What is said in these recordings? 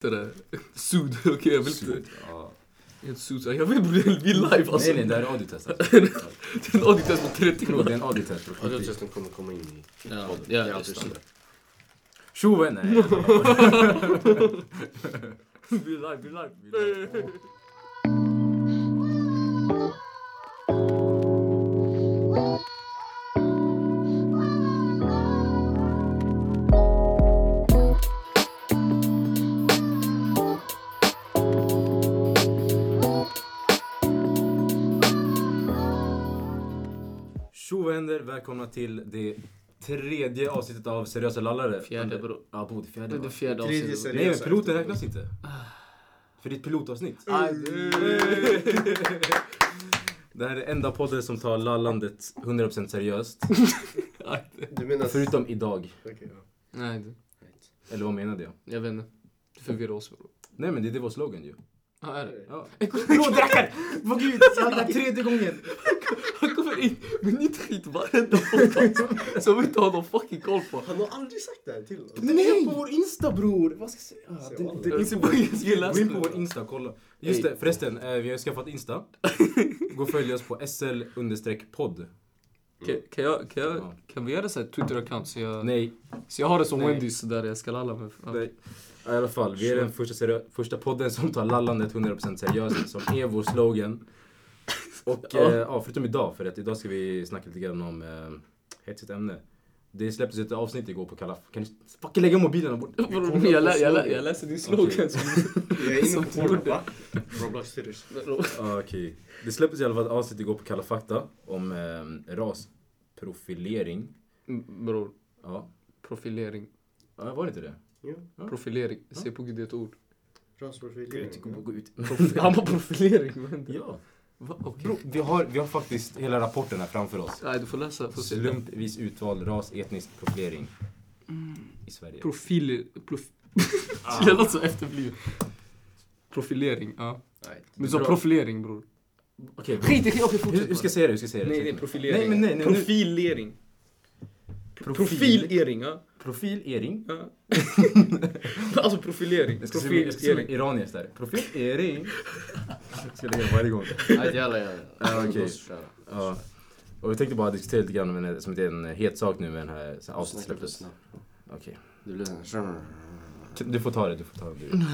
Det där. Sud. Okej, jag vill inte... Ja. Inte sud. Jag vill bli live alltså. Nej nej, det här är audiotest alltså. Det är en audiotest på 30 Bro, det är en audiotest bro. Audiotesten kommer komma in i Ja, podden. ja, det är. Tjo nej. Vi live, vi live. Vi live. Tjo vänner, välkomna till det tredje avsnittet av Seriösa lallare. Fjärde, Under- bro. Ja, bo, det Det fjärde är det fjärde Tredje avsnittet. seriösa. Nej men piloten räknas inte. För ditt pilotavsnitt. Det här är enda podden som tar lallandet 100% seriöst. aj. Du menar... Förutom idag. Nej, Eller vad menade jag? jag vet inte. Du förvirrar oss bro. Nej men det, det var slogan ju. Ja, är det? Ja. Bro, drackar! Vad gud, jag har tredje gången. Han kommer in med nytt skit varenda podcast som vi inte har någon fucking koll på. Han har aldrig sagt det här till oss. Är på vår Insta bror! Vad ska jag säga? Gå in på vår Insta kolla. Just det, förresten. eh, Vi har skaffat Insta. Gå och följ oss på sl-podd. Kan, kan, jag, kan, jag, Ja. kan vi göra så här Twitter-account så jag, Nej, så jag har det som Nej. Wendys där jag ska lalla med? Ja. nej. I alla fall, vi är den första, seriö- första podden som tar lallandet 100% seriöst, som är vår slogan. Och Ja. ja, förutom idag, för att idag ska vi snacka lite grann om eh, hetsigt ämne. Det släpptes ett avsnitt igår på Kalla... Kan du fucking lägga mobilerna bort? Jag, lä, jag, lä, jag läser din slogan som... Jag är inne på. Roblox. Okej. Det släpptes i alla fall ett avsnitt igår på Kalla fakta om eh, rasprofilering. Bror, Ja. profilering. ja, var det inte det? Ja. Profilering. Se på gud, det är ett ord. Rasprofilering. Gå ut. Han var profilering. Men... Ja. Va? Okej. Bro, vi, har, vi har faktiskt hela rapporten här framför oss. Nej, du får läsa. Får. Slumpvis utvald ras, etnisk profilering i Sverige. Profil... Prof... jag låter så efterbliven. Profilering, ja. Nej. Men du sa Bra. profilering bror. Okej, bro. Skit i hur, ska jag säga det? Hur ska jag säga det? Nej, är profilering. Nej, men nej, nej, nu- Profilering. Profil. Profilering, ja. Profilering. ja. alltså profilering. Jag ska ska se Profilering. iranier där. Profilering. Jag ska lägga det varje gång. Nej, jävlar, jävlar. Ja, okej. Låt oss köra. Ja. Och vi tänkte bara diskutera lite grann som det är en het sak nu med den här avsnittet släpptes. Okej. Det blir en... Du får ta det, du får ta det.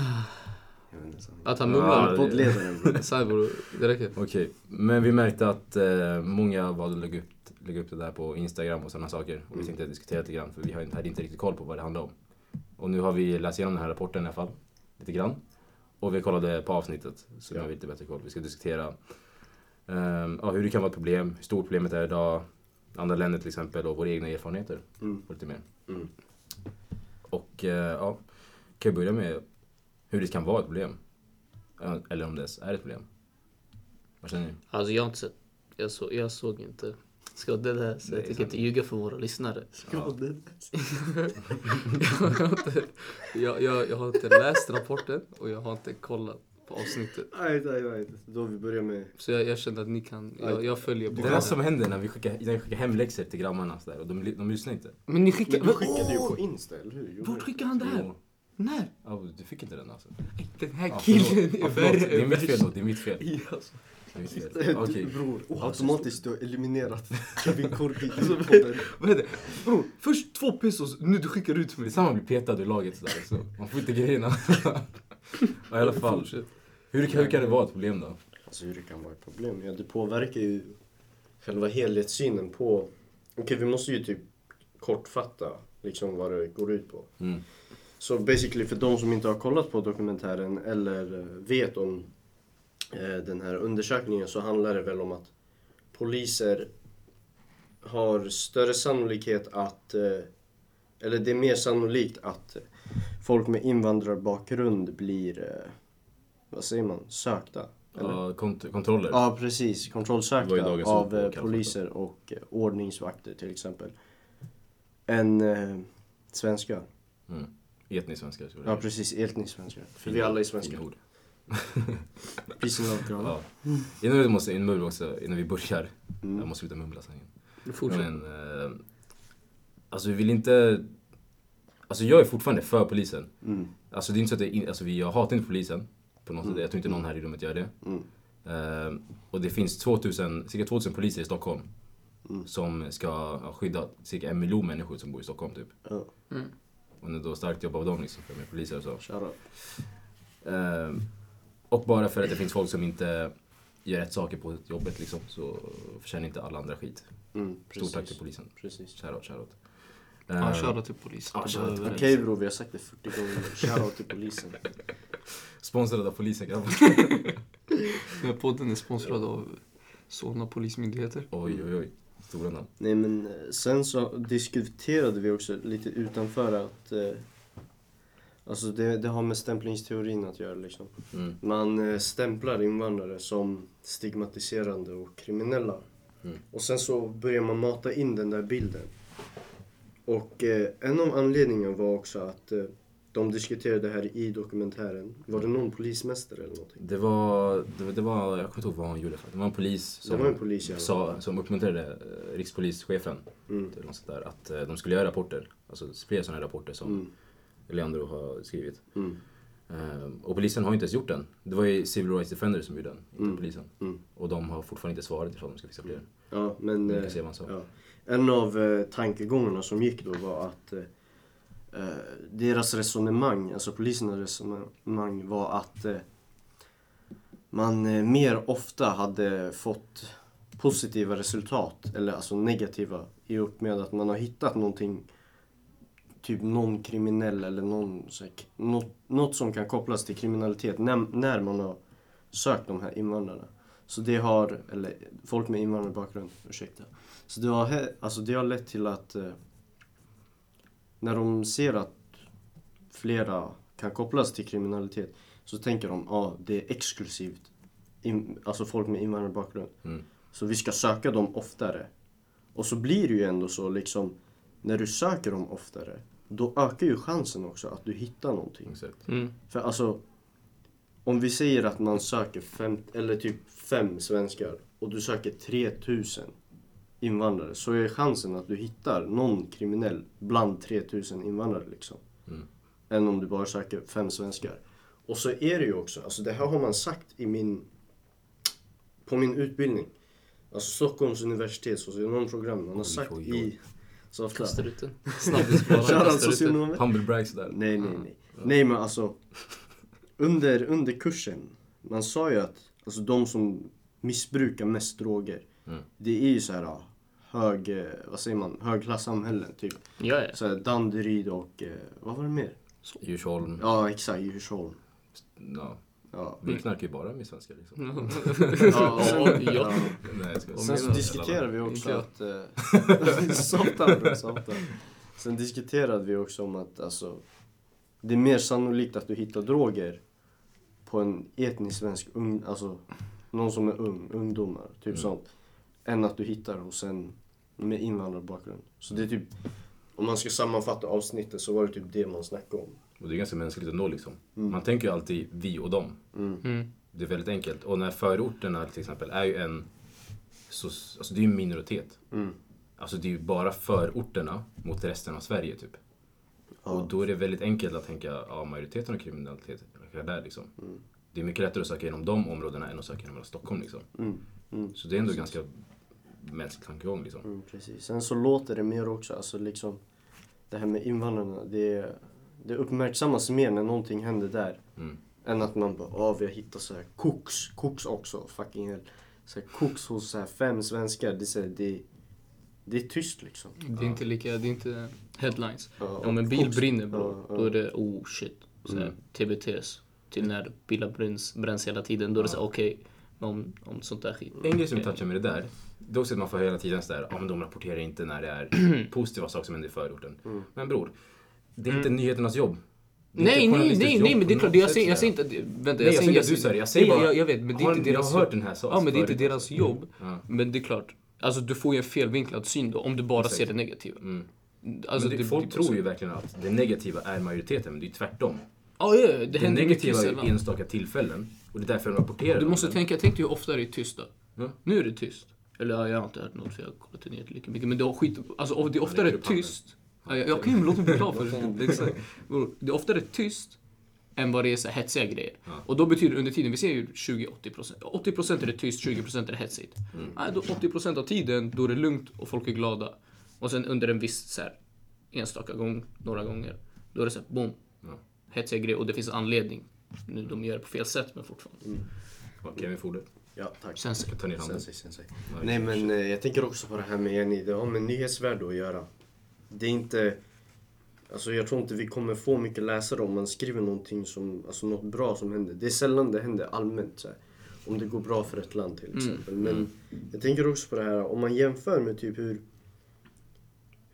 Att han Ja, mumlar. det- Poddledaren. det räcker. Okej, men vi märkte att eh, många valde att lägga upp, lägga upp det där på Instagram och sådana saker. Och vi Mm. tänkte diskutera lite grann, för vi har inte- hade inte riktigt koll på vad det handlar om. Och nu har vi läst igenom den här rapporten i alla fall, lite grann. Och vi kollade på avsnittet, så nu har vi lite bättre koll. Vi ska diskutera ja, hur det kan vara ett problem, hur stort problemet är idag, andra länder till exempel och våra egna erfarenheter. Mm. Och lite mer. Mm. Och eh, ja, kan jag börja med hur det kan vara ett problem? Eller om det är ett problem. Vad känner ni? Alltså jag har inte sett. Jag, så, jag såg inte. Ska det så jag tänker inte ljuga för våra lyssnare. Ja. jag, har inte, jag, jag, har inte läst rapporten och jag har inte kollat på avsnittet. Nej, nej, nej. Då vi börjar med... Så jag, jag känner att ni kan, jag, jag följer Det är bara. det som händer när vi skickar, när vi skickar hemläxor till grabbarna så där, och de, de lyssnar inte. Men ni skickar... Men du skickade ju på Insta, eller hur? Vart du? skickar han det här? När? Ja, du fick inte den alltså. Den här killen Ja, förlåt. värre Det är då, det är mitt fel. Ja, alltså. Det är mitt fel. Okej. Bror, automatiskt du har eliminerat Kevin Alltså, i podden. Vad heter det? Bror, först två pesos, nu du skickar ut Det är mig. samma blir petad ur laget sådär, så man får inte grejerna. ja, I alla fall. Hur, hur kan det vara ett problem då? Alltså hur det kan vara ett problem? Ja, det påverkar ju själva helhetssynen på... Okej, vi måste ju typ kortfatta liksom vad det går ut på. Mm. Så basically för de som inte har kollat på dokumentären eller vet om den här undersökningen så handlar det väl om att poliser har större sannolikhet att, eh, eller det är mer sannolikt att folk med invandrarbakgrund blir, eh, vad säger man, sökta? Eller? Ja, kont kontroller. Ja, precis. Kontrollsökta av eh, poliser och eh, ordningsvakter till exempel. Än eh, svenskar. Mm. Etnisk svenska. så det är- Ja, precis. Etnisk svenskar. För vi alla är svenskar. ord. Love, grabbar. Ja. Innan vi, måste, innan vi, också, innan vi börjar, Mm. jag måste sluta mumla sen. Fortsätt. Men, eh, alltså vi vill inte... Alltså jag är fortfarande för polisen. Mm. Alltså det är inte så att in- alltså, vi, jag hatar inte polisen. På något sätt. Jag tror inte någon här i rummet gör det. Mm. Eh, och det finns 2000, cirka 2000 poliser i Stockholm. Mm. Som ska skydda cirka en miljon människor som bor i Stockholm typ. Ja, Och det är då starkt jobb av dem liksom, för med poliser och så. Eh, och bara för att det finns folk som inte gör rätt saker på jobbet liksom, så förtjänar inte alla andra skit. Mm, Stort tack till polisen. Precis. Shoutout, shoutout. Ja, Eh, shoutout till polisen. ja, Det shoutout. behöver- Okej bror, vi har sagt det 40 gånger. Shoutout till polisen. Sponsrad av polisen grabbar. Den här podden är sponsrad av Solna polismyndigheter. oj, oj, oj. Stora namn. Nej men eh, sen så diskuterade vi också lite utanför att eh, Alltså det, det har med stämplingsteorin att göra liksom. Mm. Man eh, stämplar invandrare som stigmatiserande och kriminella. Mm. Och sen så börjar man mata in den där bilden. Och eh, en av anledningarna var också att eh, de diskuterade det här i dokumentären. Var det någon polismästare eller någonting? Det var, det, det var, jag kommer inte ihåg vad han gjorde. För. Det var en polis som, Det var en polis fall. sa, som uppmuntrade eh, rikspolischefen Mm. till något sånt där, att eh, de skulle göra rapporter. Alltså fler sådana rapporter som Mm. Leandro har skrivit. Mm. Eh, och polisen har inte ens gjort den. Det var ju Civil Rights Defender som gjorde den, inte Mm. polisen. Mm. Och de har fortfarande inte svarat ifall de ska fixa fler. Ja, men... Eh, se vad han sa. Ja. En av eh, tankegångarna som gick då var att eh, eh, deras resonemang, alltså polisernas resonemang var att eh, man eh, mer ofta hade fått positiva resultat, eller alltså negativa, i upp med att man har hittat någonting, typ någon kriminell eller någon, så här, något, något som kan kopplas till kriminalitet när, när man har sökt de här invandrarna. Så det har, eller folk med invandrarbakgrund, ursäkta. Så det har, alltså det har lett till att eh, när de ser att flera kan kopplas till kriminalitet så tänker de att ah, det är exklusivt. In, alltså folk med invandrarbakgrund. Mm. Så vi ska söka dem oftare. Och så blir det ju ändå så liksom, när du söker dem oftare, då ökar ju chansen också att du hittar någonting. Exakt. Mm. För alltså, om vi säger att man söker fem, eller typ fem svenskar och du söker 3000 invandrare så är chansen att du hittar någon kriminell bland 3000 invandrare liksom. Mm. Än om du bara söker fem svenskar. Och så är det ju också, alltså det här har man sagt i min, på min utbildning. Alltså Stockholms universitet socionomprogram. Man har sagt i... Så ofta. Kastar ut den. Snabbis bara. Shoutout kastar ut den. socionomer. Humble brag sådär. Nej, nej, nej. Nej, men alltså. Under, under kursen, man sa ju att alltså, de som missbrukar mest droger, Mm. det är ju så här ja, hög, eh, vad säger man, högklassamhällen. Typ Ja, ja. så här, Danderyd och, eh, vad var det mer? Djursholm. Ja, exakt, Djursholm. Ja. Ja. Vi knarkar ju bara med svenskar liksom. Ja, och sen, Ja. Nej. Sen så diskuterade vi också att... Eh, softa bro, softa. Sen diskuterade vi också om att alltså, det är mer sannolikt att du hittar droger på en etnisk svensk ung, alltså någon som är ung, ungdomar, typ Mm. sånt. Än att du hittar hos en med invandrarbakgrund. Så det är typ, om man ska sammanfatta avsnittet så var det typ det man snackade om. Och det är ganska mänskligt ändå liksom. Mm. Man tänker ju alltid vi och dem. Mm. Mm. Det är väldigt enkelt. Och när förorterna till exempel är ju en... Så, alltså det är ju en minoritet. Mm. Alltså det är ju bara förorterna mot resten av Sverige typ. Ja. Och då är det väldigt enkelt att tänka, ja majoriteten av kriminalitet är där liksom. Mm. Det är mycket lättare att söka igenom de områdena än att söka hela Stockholm liksom. Mm. Mm. Så det är ändå ganska mänsklig tankegång liksom. Mm, precis. Sen så låter det mer också, alltså liksom det här med invandrarna, det, det uppmärksammas mer när någonting händer där. Mm. Än att man bara, ja vi har hittat så här koks, koks också, fucking hell. Så här, koks hos så här fem svenskar, det är, så här, det, det är tyst liksom. Det är inte lika, det är inte headlines. Ja, Om en bil koks- brinner bro, ja, ja. då är det oh shit. Så här, Mm. TBTs. Till när bilar bränns, bränns hela tiden. Då är det så här, okej. om, om sånt där skit. En grej som touchar med det där, också att man får hela tiden sådär, ja men de rapporterar inte när det är positiva saker som händer i förorten. Mm. Men bror, det är inte nyheternas jobb. Det Nej, nej, nej, nej, men det är klart. Jag säger, jag säger inte... Vänta, Nej, jag säger inte jag att du säger, jag säger Nej, bara- jag, jag vet, men det är Har- inte jag deras har hört den här Ja, men det är inte deras jobb. Ja. Men det är klart. Alltså du får ju en felvinklad syn då, om du bara ser det negativa. Mm. Alltså, men det, folk tror ju verkligen att det negativa är majoriteten, men det är ju tvärtom. Ja, ja, det Det, negativa är enstaka tillfällen och det är därför de rapporterar Du måste det. tänka, tänk dig hur ofta det är tyst då. Ja. Nu är det tyst. Eller ja, jag har inte hört något för jag har kollat nyheter lika mycket. Men det är skit, alltså det är oftare handen. tyst. Ja, jag, jag kan ju låta mig bli klar för det. Exakt. Det är oftare tyst än vad det är så hetsiga grejer. Ja. Och då betyder under tiden, vi ser ju 20-80%. 80% är det tyst, 20% är det hetsigt. Mm. Nej, då 80% av tiden, då är det lugnt och folk är glada. Och sen under en viss så här, enstaka gång, några gånger, då är det så här, boom. Ja. Hetsiga grejer och det finns en anledning. Nu de gör det på fel sätt, men fortfarande. Ja, Kevin Forde. Ja, tack. Sen så. Jag tar ner handen. Sensei, sensei. Nej men eh, jag tänker också på det här med Jenny, det har med nyhetsvärde att göra. Det är inte... Alltså jag tror inte vi kommer få mycket läsare om man skriver någonting som, alltså något bra som händer. Det är sällan det händer allmänt så här, Om det går bra för ett land till exempel. Men jag tänker också på det här, om man jämför med typ hur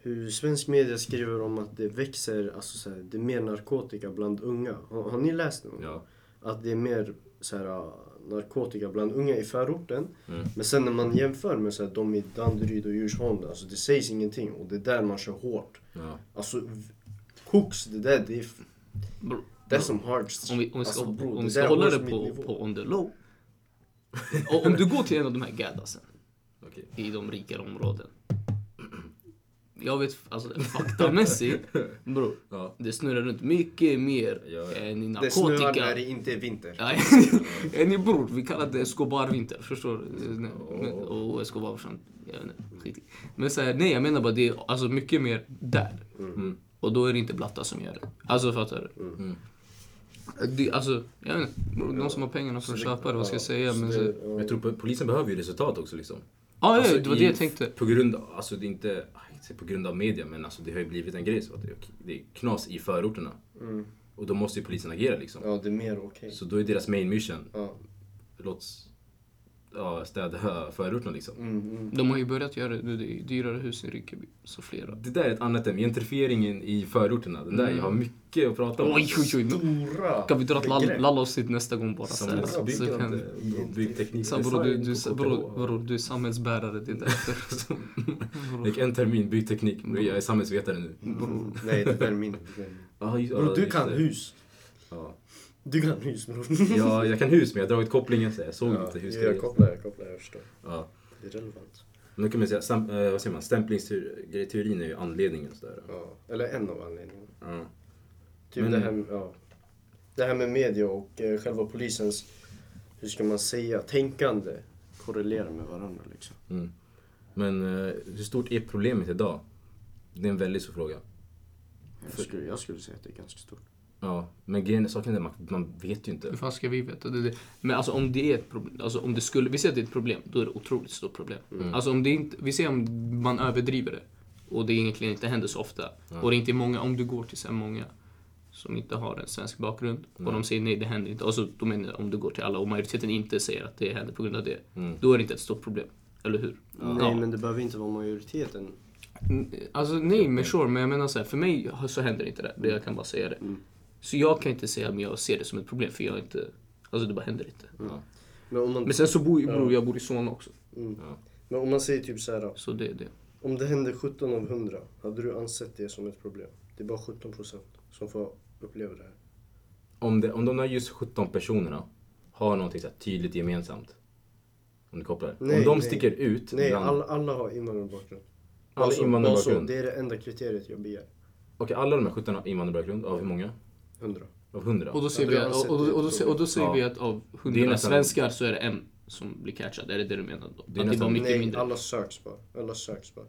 hur svensk media skriver om att det växer, alltså så här, det är mer narkotika bland unga. Har, har ni läst det? Ja. att det är mer så här, narkotika bland unga i förorten. Mm. Men sen när man jämför med så här, de i Danderyd och Djursholm, alltså det sägs ingenting och det är där man kör hårt. Ja. Alltså, koks, det där det är... Bro, Det är som hard... Om vi, om vi ska, alltså, bro, om vi det ska där hålla det på, på on the low. och om du går till en av de här gaddasen Okej. i de rikare områden. Jag vet, alltså faktamässigt, bror. Ja. Det snurrar runt mycket mer Ja, ja. än i Det snöar narkotika. när det inte är vinter. Ja, än i bror, vi kallar det Escobar-vinter. Förstår du? Men- Och Escobar i. Men så här, nej jag menar bara det är alltså mycket mer där. Mm. Och då är det inte Blatta som gör det. Alltså fattar du? Mm. Det, alltså, jag vet inte. De som har pengarna för att köpa det, vad ska jag säga? Men det- så, ja. Jag tror polisen behöver ju resultat också liksom. ja, ja, Alltså, det var i- det jag tänkte. På grund av, alltså det är inte, säga på grund av media, men alltså det har ju blivit en grej så att det, är knas i förorterna. Mm. Och då måste ju polisen agera liksom. Ja, det är mer okej. Så då är deras main mission, Ja. låt ja, städa förorterna liksom. Mm, mm. De har ju börjat göra det. Det är dyrare hus i Rinkeby. Så flera. Det där är ett annat ämne, gentrifieringen i förorterna. Den där, jag har mycket att prata om. Oj, oj, oj. Stora Kan vi dra ett lall- begrepp. lalla oss hit nästa gång bara? Samhällsbyggande, byggteknik, bror, du, du, är samhällsbärare. Det är därför. Jag gick en termin byggteknik, jag är samhällsvetare nu. Bror. Nej, det där är min. det där är min. Ja, just- Bror, du kan hus. Ja. Du kan hus bror. ja, jag kan hus men jag har dragit kopplingen så jag såg Ja, inte jag husgrejer. kopplar, jag kopplar, jag förstår. Ja. Det är relevant. Då kan man säga, stäm, eh, vad säger man, stämplingsteorin är ju anledningen sådär. Ja. Eller en av anledningarna. Ja. Typ Men- det, här, ja. det här med media och eh, själva polisens, hur ska man säga, tänkande korrelerar med varandra liksom. Mm. Men eh, hur stort är problemet idag? Det är en väldigt stor fråga. Jag skulle, jag skulle säga att det är ganska stort. Ja, men grejen är, saken är att man, man vet ju inte. Hur fan ska vi veta? Det, det. Men alltså om det är ett problem, alltså om det skulle, vi säger att det är ett problem, då är det ett otroligt stort problem. Alltså om det inte, vi ser om man överdriver det och det egentligen inte händer så ofta och det är inte många, om du går till så här många som inte har en svensk bakgrund och de säger nej det händer inte. Alltså då menar jag om du går till alla och majoriteten inte säger att det händer på grund av det. Mm. Då är det inte ett stort problem. Eller hur? Nej men det behöver inte vara majoriteten. Mm, Alltså nej, men sure. Men jag menar så här, för mig så händer inte det. det. Jag kan bara säga det. Så jag kan inte säga att jag ser det som ett problem, för jag inte... Alltså det bara händer inte. Ja. Men om man, Men sen så bor jag, bror, jag bor i Solna också. mm. Ja. men om man säger typ så här, Så det är det. om det händer 17 av 100, hade du ansett det som ett problem? Det är bara 17 procent som får uppleva det här. Om, det, om de här just 17 personerna har någonting så här tydligt gemensamt. Om du kopplar. Nej, om de nej. sticker ut. Nej, bland- alla, alla har invandrarbakgrund. Alla Bara så- invandrarbakgrund? bara så, Det är det enda kriteriet jag begär. Okej, alla de här 17 har invandrarbakgrund. Av hur många? 100. Av 100? Och då säger, vi att, och, och, och, då, och då säger Ja. vi att av Det är 100 nästan- svenskar så är det en som blir catchad. Är det det du menar då? Det är att det var mycket Nej, mindre? alla söks bara. Alla söks bara.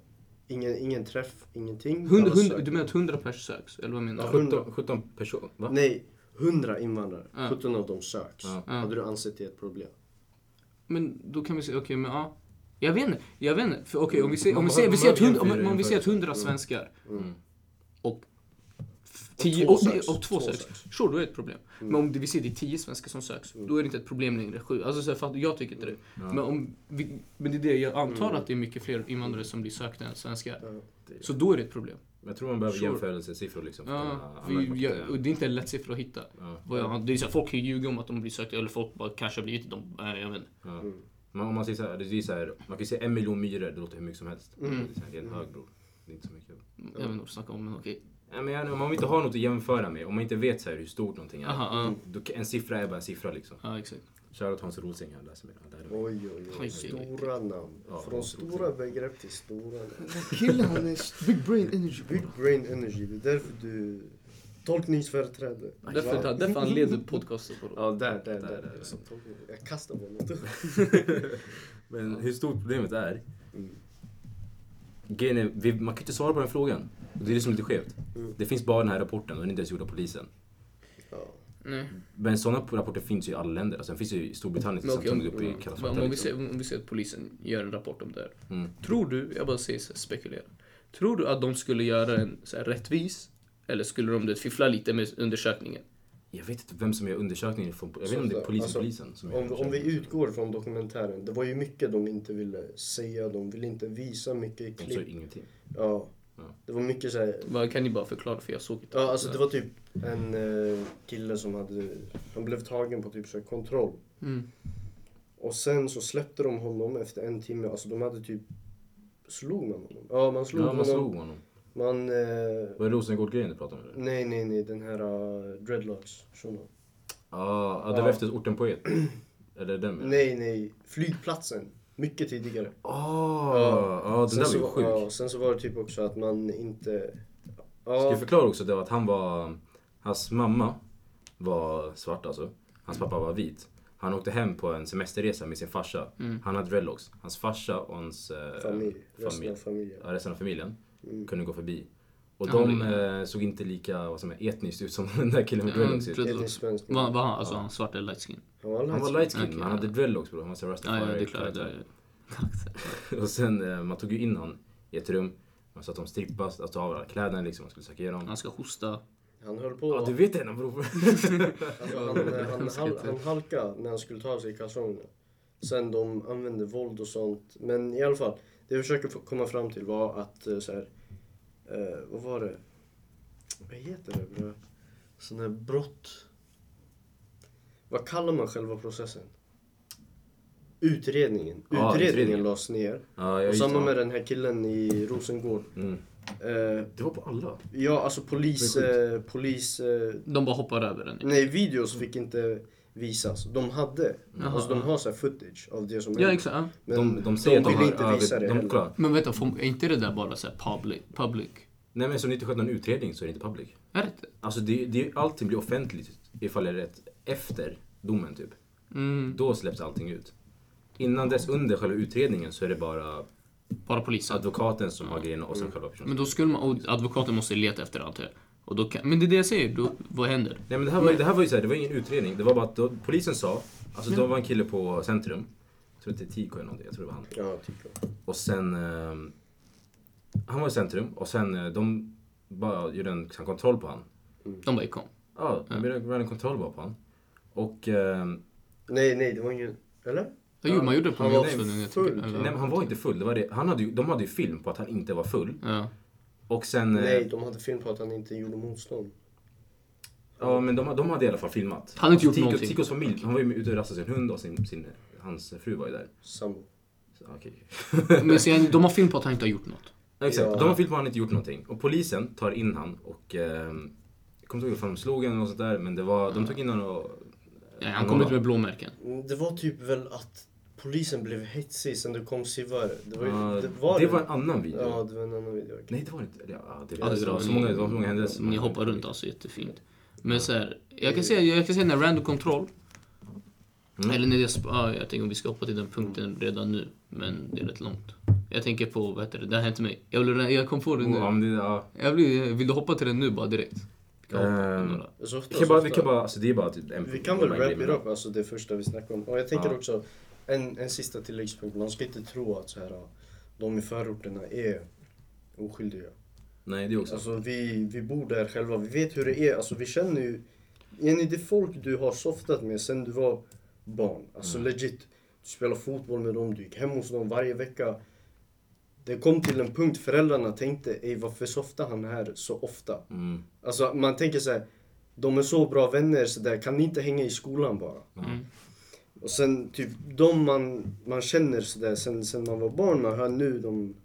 Ingen, ingen träff, ingenting. Hund, Alla hund, söks. du menar att 100 pers söks? Eller vad menar Ja, du? 17, 17 personer? Va? Nej, 100 invandrare. Ja. 17 av dem söks. Ja. Hade du ansett det ett problem? Men då kan vi säga, okej men ja. Jag vet inte, jag vet inte. För okej om vi säger, om vi säger, vi säger att man hund, om, behöver om vi säger att 100 jämföra. svenskar Mm. Och tio, två och, söks. och två Två söks. söks. Sure, då är det ett problem. Men om det, vi säger det är tio svenskar som söks, då är det inte ett problem längre. Sju. Alltså, så här, fatt- jag tycker inte det. Men, om vi, men det är det, jag antar att det är mycket fler invandrare som blir sökta än svenskar. Ja. Så då är det ett problem. Jag tror man behöver Sure. jämförelsesiffror liksom. för Ja, för och det är inte en lätt siffra att hitta. Ja. Jag, det är så här, folk kan ju ljuga om att de blir sökta, eller folk bara kanske har blivit de, äh, jag vet inte. Ja. Mm. Om man säger så här, det är så här, man kan säga en miljon myror, det låter hur mycket som helst. Mm. Det är, så här, det är en hög bror. Det är inte så mycket. Jag vet inte vad du snackar om, men okej. Ja, men jag- om man inte har något att jämföra med, om man inte vet så här hur stort någonting är. Aha, ja. Då, en siffra är bara en siffra liksom. Ja, exakt. Shoutout Hans Rosing, han läser mig. Oj, oj, oj. Stora namn. Ja, Från stora begrepp till stora namn. Killen han är big brain energy. Big brain energy. Det är därför du Tolkningsföreträde. Därför, därför han leder podcasten på Ja, där, där, där. Där, där. Jag kastade på honom. Men hur stort problemet är. Mm. Man kan inte svara på den frågan. Det är det som är lite skevt. Mm. Det finns bara den här rapporten och den är inte ens gjord av polisen. Ja. Nej. Men sådana rapporter finns ju i alla länder. Alltså, den finns ju i Storbritannien till exempel, tog upp i om, vi liksom. ser, om vi ser att polisen gör en rapport om det här. Mm. Tror du, jag bara säger så här, spekulera. Tror du att de skulle göra en så här, rättvis? Eller skulle de det, fiffla lite med undersökningen? Jag vet inte vem som gör undersökningen. Från, jag vet inte om det är polisen, alltså, polisen som Om, om vi utgår från dokumentären. Det var ju mycket de inte ville säga. De ville inte visa mycket De sa klipp. ingenting. Ja. Ja. Det var mycket så här. Vad kan ni bara förklara för jag såg inte. Ja, alltså det var typ en eh, kille som hade, han blev tagen på typ så kontroll. Mm. Och sen så släppte de honom efter en timme. Alltså de hade typ, slog man honom? Ja, man slog Ja, honom. man slog honom. Man, eh, Var det Rosengård-grejen du pratade om? eller? nej, nej, nej, den här uh, dreadlocks shunon. Ja, ja, det var Ja. efter orten Poet. Eller den med? Nej, nej, flygplatsen. Mycket tidigare. Ah, ja, den Sen där var så, ju sjuk. Ja, sen så var det typ också att man inte... Ska Ja, jag förklara också det var att han var... Hans mamma var svart alltså. Hans pappa var vit. Han åkte hem på en semesterresa med sin farsa. Mm. Han hade dreadlocks. Hans farsa och hans eh, familj, resten familj, av familjen. ja, resten av familjen Mm. kunde gå förbi. Och Ja, de eh, såg inte lika vad som är, etniskt ut som den där killen med dreadlocks. ut. dread- Etnisk svensk. Var, var han, alltså han svart eller light skin? Han var Han var light skin, men han hade ja. dreadlocks bror. Han var så Ja, rastafari. ja, det är klart. karaktär. Det är, Och sen, eh, man tog ju in han i ett rum. Man sa att de strippade, alltså av alla kläderna liksom, man skulle söka igenom. han ska hosta. Han höll på... Ja, du vet det bror. Alltså, han, han, han, han halkade när han skulle ta av sig kalsongerna. Sen de använde våld och sånt. Men i alla fall, det jag försöker komma fram till var att eh, så här, eh, vad var det? Vad heter det? bro? Sån här brott. Vad kallar man själva processen? Utredningen. Ja, Utredningen utredningen. lades ner. Ja, Och samma med den här killen i Rosengård. Mm. Eh, Det var på alla. ja, alltså polis... Eh, polis eh, De bara hoppar över den. Nej, videos fick inte visas. De hade. Jaha. Alltså de har så här footage av det som Ja, hände. exakt. Ja. Men De, de säger de ville har inte över- visa det de, kolla. Men vänta, är inte det där bara så här public? public? Nej men så det inte skett någon utredning så är det inte public. Är det inte? Alltså det, det, allting blir offentligt ifall det är rätt efter domen typ. Mm, Då släpps allting ut. Innan dess, under själva utredningen så är det bara bara polisen. advokaten som har grejerna och sen själva personen. Men då skulle man, och advokaten måste leta efter allt det. Och då kan, men det är det jag säger, då, vad händer? Nej men det här var, ju- det här var ju så här, det var ingen utredning. Det var bara att då, polisen sa, alltså det var en kille på Centrum. Jag tror att det är Tico eller någonting, jag tror det var han. Ja, typ. Och sen... ehm, han var i centrum och sen eh, de bara gjorde en sån kontroll på han. De bara kom. Ja, de gjorde en kontroll bara på han. Och... ehm, Nej, nej, det var ingen... Eller? Ja, jo, man gjorde det på Han en jag full, nej men han var inte full. Det var det, han hade ju, de hade ju film på att han inte var full. Ja. Och sen... eh, Nej, de hade film på att han inte gjorde motstånd. Ja men de, de hade i alla fall filmat. Han hade inte gjort Tico, någonting. Ticos familj, han var ju ute och rastade sin hund och sin, sin, hans fru var ju där. Sambo. Okej. Men sen, de har film på att han inte har gjort något. Exakt, Ja. de har filmat på att han inte gjort någonting. Och polisen tar in han och... ehm, jag kommer inte ihåg ifall de slog honom och sånt där men det var, de tog in honom och... Ja, han kom ut med blåmärken. Mm, Det var typ väl att polisen blev hetsig sen det kom SIVare. Det var, ju, Ja, det var, det var en annan video. Ja, det var en annan video. Nej det var inte, eller ja, det, Ja, det, var så många, det var så många händelser. Ni hoppar runt alltså jättefint. Men så här, jag kan säga, jag kan säga när random control. Mm. Eller när jag, sp- ja, jag tänker om vi ska hoppa till den punkten redan nu. Men det är rätt långt. Jag tänker på, vad heter det, det har hänt mig. Jag, vill, jag kom på det nu. Ja, men det, ja. Jag blir, vill du hoppa till den nu bara direkt? Vi kan hoppa Ehm, till några. Så ofta, Vi kan så bara, vi ofta. kan bara, alltså det är bara typ en Vi kan väl wrap it up, alltså det första vi snackade om. Och jag tänker Ja. också, en, en sista tilläggspunkt. Man ska inte tro att så här, de i förorterna är oskyldiga. Nej det är också. Alltså vi, vi bor där själva, vi vet hur det är. Alltså vi känner ju, Jenny det folk du har softat med sen du var barn. Alltså Mm. legit. Du spelar fotboll med dem, du gick hem hos dem varje vecka. Det kom till en punkt föräldrarna tänkte, Ey, varför softar han här så ofta? Mm. Alltså man tänker så här, de är så bra vänner så där, kan ni inte hänga i skolan bara? Mm. Och sen typ de man, man känner sådär sen, sen man var barn, man hör nu de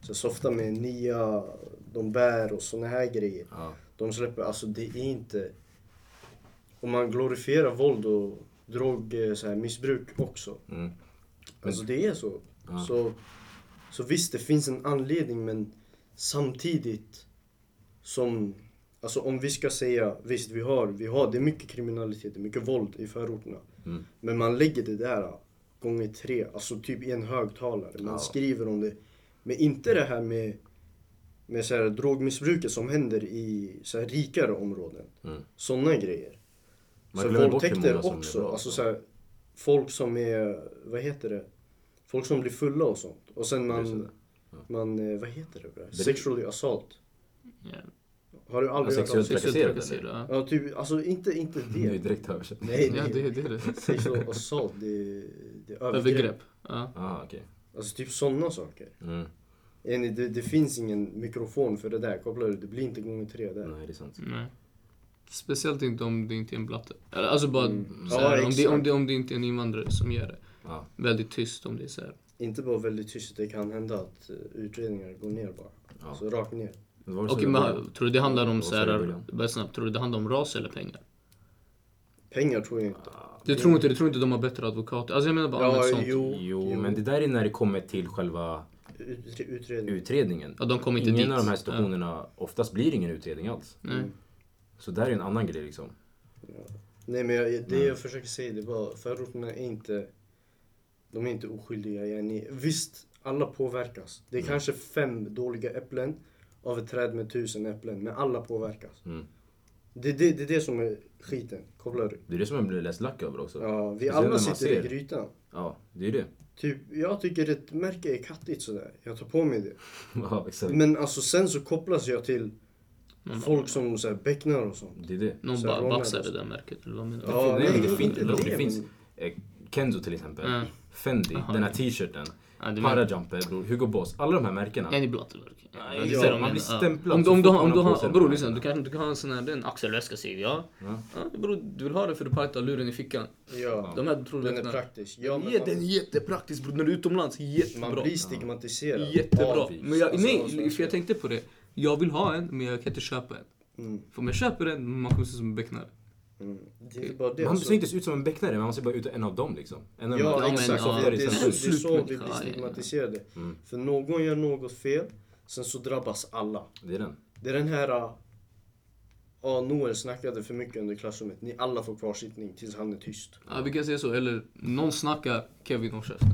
så softar med nya, de bär och såna här grejer. Ja. De släpper, alltså det är inte... Och man glorifierar våld och drog eh, så här, missbruk också. Mm. Alltså det är så. Ja. så. Så visst, det finns en anledning men samtidigt som... Alltså om vi ska säga, visst vi har, vi har, det är mycket kriminalitet, det är mycket våld i förorterna. Mm. Men man lägger det där gånger tre, alltså typ i en högtalare. Man Ja. skriver om det. Men inte det här med, med så här drogmissbruket som händer i så här rikare områden. Mm. Sådana grejer. Man så våldtäkter också. bra, alltså så. här, folk som är, vad heter det? Folk som blir fulla och sånt. Och sen man. Ja. man eh, vad heter? Det- Sexually assault. Ja. Har du aldrig Ja, hört om sexuellt trakasserade, ja. Ja, typ, alltså inte, inte Det är ju det. direkt översatt. Nej, Ja, nej. det, det är det. Sexual assault, det, det är övergrepp. Övergrepp. Ja. Ah, okej. Alltså typ sådana saker. Mm. Är Det, det finns ingen mikrofon för det där, kopplar du? Det blir inte gånger tre där. Nej, det är sant. Nej. Speciellt inte om det inte är en blatte. Alltså bara Mm. så här, Ja, om, det, om, det, om det inte är en invandrare som gör det. Ja. Väldigt tyst om det är så här. Inte bara väldigt tyst, det kan hända att eh, utredningar går ner bara. Ja. Alltså rakt ner. Var i men tror du det handlar om var så här, bara snabbt, tror du det handlar om ras eller pengar? Pengar tror jag inte. Du tror inte, du tror inte de har bättre advokater? Alltså jag menar bara Ja, sånt. jo, Jo, men det där är när det kommer till själva Ut, utredning. utredningen. Ja, de kommer inte Ingen dit. av de här situationerna, oftast blir ingen utredning alls. Nej. Så där är en annan grej liksom. Nej men jag, det Mm. jag försöker säga det bara förorterna är inte De är inte oskyldiga. Yani. Visst, alla påverkas. Det är Mm. kanske fem dåliga äpplen av ett träd med tusen äpplen. Men alla påverkas. Mm. Det, det, det är det som är skiten. Kopplar du? Det är det som jag blir läst lack över också. Ja, vi Speciellt alla sitter ser. i grytan. Ja, det är ju det. Typ, jag tycker ett märke är kattigt sådär. Jag tar på mig det. Ja, exakt. Men alltså sen så kopplas jag till Någon, folk som så här, becknar och sånt. Det är det. någon bara baxar det där märket, eller vad menar du? Ja, nej, nej, det, fin- det, det, finns eh, Kenzo till exempel. Ja. Fendi, Aha, den här ja. t-shirten. Ja, menar- Parajumper, bror. Hugo Boss. Alla de här märkena. En i blattverk. Nej, Ja, ja, det är man blir stämplad Om, om du har, om du har bror lyssna, du kan, du kan ha en sån här, det är en axelväska säger vi, ja. Ja. ja bror, du vill ha det för du pallar luren i fickan. Ja, De här tror du den är praktisk. Ja, men Ja, den är jättepraktisk bror, när du är utomlands, jättebra. Man blir stigmatiserad. Jättebra. Men jag, alltså, nej, svenskar. för jag tänkte på det. Jag vill ha en, men jag kan inte köpa en. Mm, För om jag köper en, man kommer se som en becknare. Mm. Det. Man alltså. ser inte ut som en becknare, men man ser bara ut som en av dem liksom. En av Ja, men, exakt. ja. det, det, är så, det är så vi blir stigmatiserade. Mm. För någon gör något fel, sen så drabbas alla. Det är den. Det är den här... Ja, Noel snackade för mycket under klassrummet. Ni alla får kvarsittning tills han är tyst. Ja, vi kan säga så. Eller någon snackar, Kevin håll käften.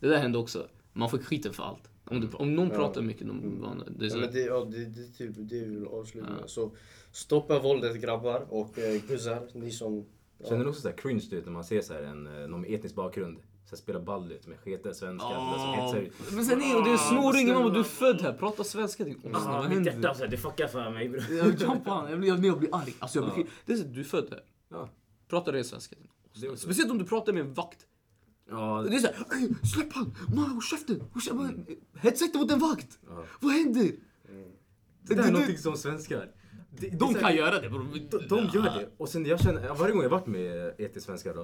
Det där hände också. Man får skiten för allt. Om, du, om någon Ja. pratar mycket, de, van- det är Ja, så. men det, ja, det, det är typ det vi vill avsluta Ja. Så stoppa våldet grabbar och eh, guzzar. Ni som... Ja. Känner du också såhär cringe du vet, när man ser så här en, eh, någon med etnisk bakgrund? Så här, spelar ball du vet, med sketiga svenskar. Oh. Som Men sen är och det är snoring, mamma du är född här, prata svenska din Ah, vad mitt hjärta, det fuckar för mig bror. Jag jag blir, jag, jag blir arg. Alltså jag blir, Ja. det är så, du är född här, Ja. prata ren svenska. är Speciellt om du pratar med en vakt. Ja, Det är såhär, "Ey, släpp han! Man, håll käften! Käften! Hetsa inte mot en vakt! Ja. Vad händer? det där det- är någonting som svenskar. De här- kan göra det bror. De, de gör det. Och sen jag känner, varje gång jag varit med etisk svenska då,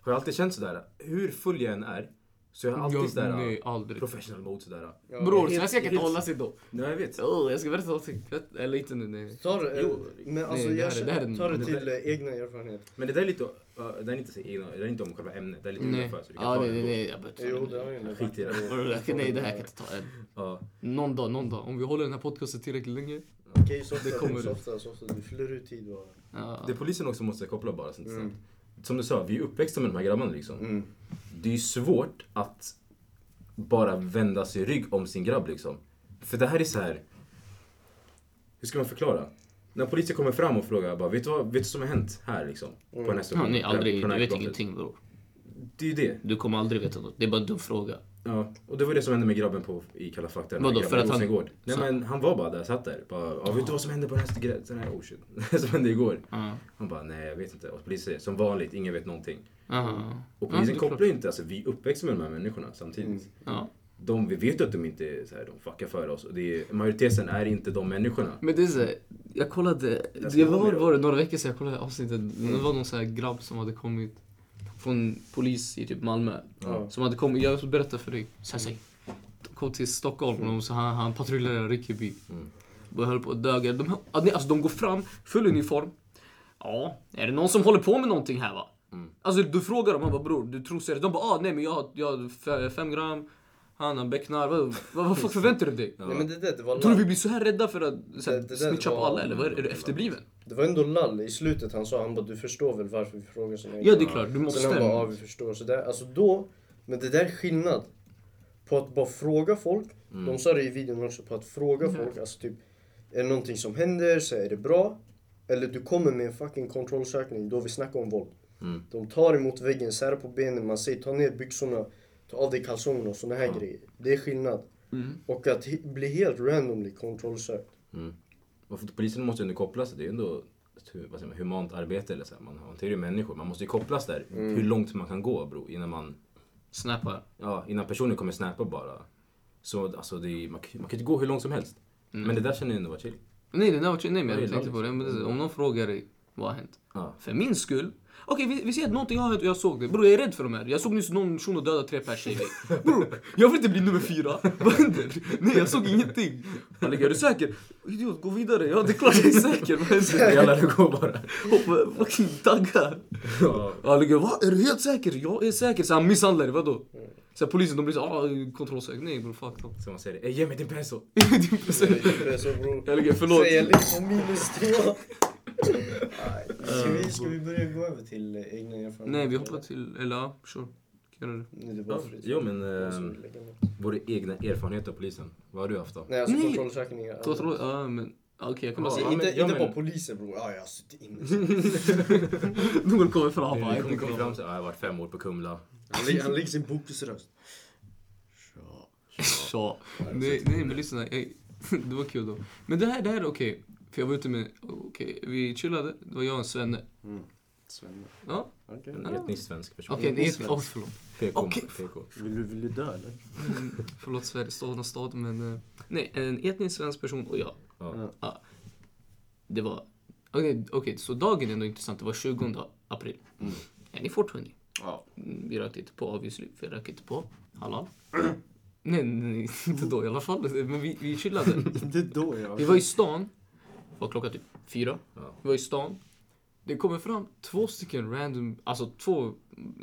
har jag alltid känt sådär, hur full jag än är, så jag har alltid Jag- sådär nej, aldrig. professional mode sådär. Ja, Bror, helt- svenska kan inte helt- hålla sig då. Ja, jag vet. Oh, jag ska berätta någonting. Eller inte nu, nej. Ta det, Jo, men alltså nej, det jag här det här är- känner, ta det det till där- eh, egna erfarenheter. Men det där är lite, ja, det är inte, så egna, det är inte om själva ämnet, det är lite Nej. utanför. Så du kan Ja, ta nej, det nej, nej. Jag behöver Jo, det har Skit i det. det. Nej, det här kan jag inte ta än. Ja. Någon dag, någon dag. Om vi håller den här podcasten tillräckligt länge. Okej, så Det ofta, kommer så ut. ofta, så ofta. Du fyller ut tid bara. Det polisen också måste koppla bara sånt Mm. Som du sa, vi är uppväxta med de här grabbarna liksom. Mm. Det är ju svårt att bara vända sig rygg om sin grabb liksom. För det här är så här. Hur ska man förklara? När polisen kommer fram och frågar bara, vet du vad, vet du vad som har hänt här liksom? På den här Ja, stationen? nej, På aldrig. Du vet brottet. ingenting bror. Det är ju det. Du kommer aldrig veta något. Det är bara en dum fråga. Ja, och det var det som hände med grabben på, i Kalla fakta. Vadå, för att han-. Nej men han var bara där, satt där. Bara, ja, vet du vad som hände på den här, den här oh shit, som hände igår? Ja. Han bara, nej jag vet inte. Och polisen säger, som vanligt, ingen vet någonting. Aha. Och polisen klart. kopplar ju inte, alltså vi är uppväxta med de här människorna samtidigt. Mm. Ja. De, vi vet att de inte är så här, de fuckar för oss. Och det är, majoriteten är inte de människorna. Men det är så här, jag kollade, Jag det var, var det några veckor sedan jag kollade avsnittet. Det var någon så här grabb som hade kommit från polis i typ Malmö. Ja. Som hade kommit, jag ska berätta för dig. Säg. De kom till Stockholm och så han, han patrullerade Rinkeby. Mm. Och höll på att döga. De, alltså de går fram, full uniform. Ja, är det någon som håller på med någonting här va? Mm. Alltså du frågar dem, han bara bror, du tror seriöst? De bara ah, nej men jag har, jag har fe- fem gram. Han, han becknar. Vad, vad, vad fuck förväntar du dig? Nej men det där, det var Tror du vi blir så här rädda för att så här, Det- det där snitcha på alla eller? Vad är, är du efterbliven? Det var ändå lall i slutet han sa, han bara du förstår väl varför vi frågar såna Ja det är klart, du måste. Sen han bara, ja vi förstår. Så där, alltså då, men det där är skillnad. På att bara fråga folk. De sa det i videon också, på att fråga folk. Alltså typ, är det någonting som händer så är det bra. Eller du kommer med en fucking kontrollsökning, då vi snackar om våld. Mm. De tar emot väggen, särar på benen, man säger ta ner byxorna, ta av dig kalsongerna och såna här grejer. Det är skillnad. Mm. Och att bli helt randomly kontrollsökt. Mm. För polisen måste ju ändå kopplas, det är ju ändå vad säger man, humant arbete eller så här. Man hanterar ju människor, man måste ju kopplas där. Hur långt man kan gå bro, innan man, Snappa. ja, innan personen kommer snappa bara. Så alltså det är, man, kan- man kan inte gå hur långt som helst. Men det där känner jag ändå var chill. Nej, det där var, nej men Ja, jag tänkte på det. Om någon frågar dig, vad har hänt? Ja. För min skull. Okej, vi, vi säger att någonting har hänt och jag såg det. Bror, jag är rädd för de här. Jag såg nyss någon shuno döda tre pers mig. Bror, jag vill inte bli nummer fyra. Vad händer? Nej, jag såg ingenting. Han är du säker? Idiot, gå vidare. Ja, det är klart jag är säker. Vad händer? Jag lärde gå bara. Hoppa, fucking tagga. Ja. Han ligger, va? Är du helt säker? Jag är säker. Så han misshandlar dig, vadå? Så polisen de blir så ah, kontrollsökt. Nej bror, fuck dem. Så man säger det, "Ey, ge mig din peso. Din Det present. är så bror. Jag ligger, förlåt. Säger liksom minus två. Ska vi, ska vi börja gå över till egna erfarenheter? Nej, vi hoppar till, eller ja, sure. Kan. Nej, det det. Jo men, Jag eh, våra egna erfarenheter av polisen. Vad har du haft då? Nej, alltså kontrollsökningar. Kontroll, ja men okej jag kan bara Ja, säga. Alltså, inte men- ja, inte men- bara poliser bror. Ja, jag har suttit inne. Någon kommer fram bara, jag kommer kommer kom fram så, ja, jag har varit fem år på Kumla. Han han lägger sin bokusröst. Tja. Nej, nej men lyssna, jag, det var kul då. Men det här, det här är okej. För jag var ute med, okej, vi chillade. Det var jag och en svenne. Mm. Svenne. Ja, Okej. En etnisk svensk person. okej, det är oh, förlåt. PK. Okej. PK. Vill du, vill du dö eller? Mm, förlåt Sverige, staden och stad, men eh, nej, en etnisk svensk person och jag. Ja. Det var, okej, okej, så dagen är ändå intressant. Det var 20 april. Mm. Är ni 420? Ja. Mm, Vi rökte inte på obviously, för jag röker inte på. Halal. nej, nej, inte då i alla fall. Men vi, vi chillade. Inte då jag. Vi var i stan. Var klockan typ fyra. Ja. Vi var i stan. Det kommer fram två stycken random, alltså två,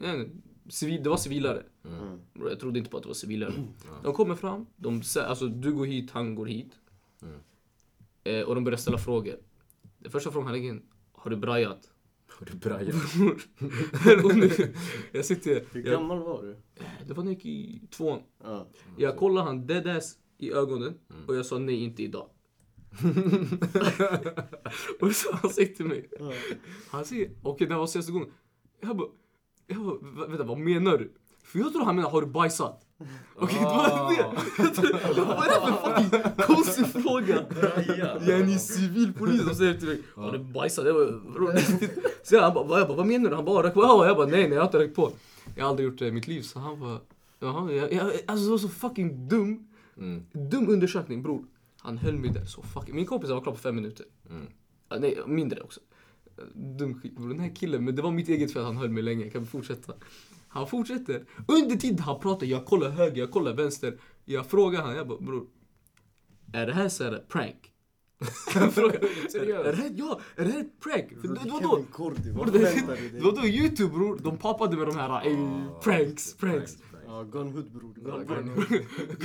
eh, civil, det var civilare. Mm. Jag trodde inte på att det var civilare. Ja. De kommer fram, de, sä- alltså du går hit, han går hit. Mm. Eh, och de börjar ställa frågor. Den första frågan han lägger har du brajat? Har du brajat? Jag sitter, Hur gammal var du? det var när jag gick i tvåan. Ja. Jag kollade han deadass i ögonen Mm. och jag sa nej, inte idag. och så han säger till mig, han säger, okej det här var senaste gången. Jag bara, jag bara "Vä- vänta vad menar du? För jag tror han menar, har du bajsat? Okej, det var det. Jag bara, vad är det för fucking konstig fråga? Jag är ni civilpolis som säger till mig, har du bajsat? Jag bara, "Bro, så han bara, vad- jag bara, vad menar du? Han bara, rök på? Ja, Jag bara, nej nej jag har inte rökt på. Jag har aldrig gjort det i mitt liv. Så han bara, jaha, jag, jag, alltså det var så fucking dum. Mm. Dum undersökning bror. Han höll mig där så fucking... Min kompis var klar på fem minuter. Mm. Ja, nej, mindre också. Dum skit bror. Den här killen, men det var mitt eget fel att han höll mig länge. Kan vi fortsätta? Han fortsätter. Under tiden han pratar, jag kollar höger, jag kollar vänster. Jag frågar han, jag bara bror. Är det här så här prank? Jag frågar, är, är det här, ja, är det här ett prank? För det var då, det, var då youtube bror, de pappade med de här ey, pranks, pranks. Ja, Gun Hood bror. Gone, Gun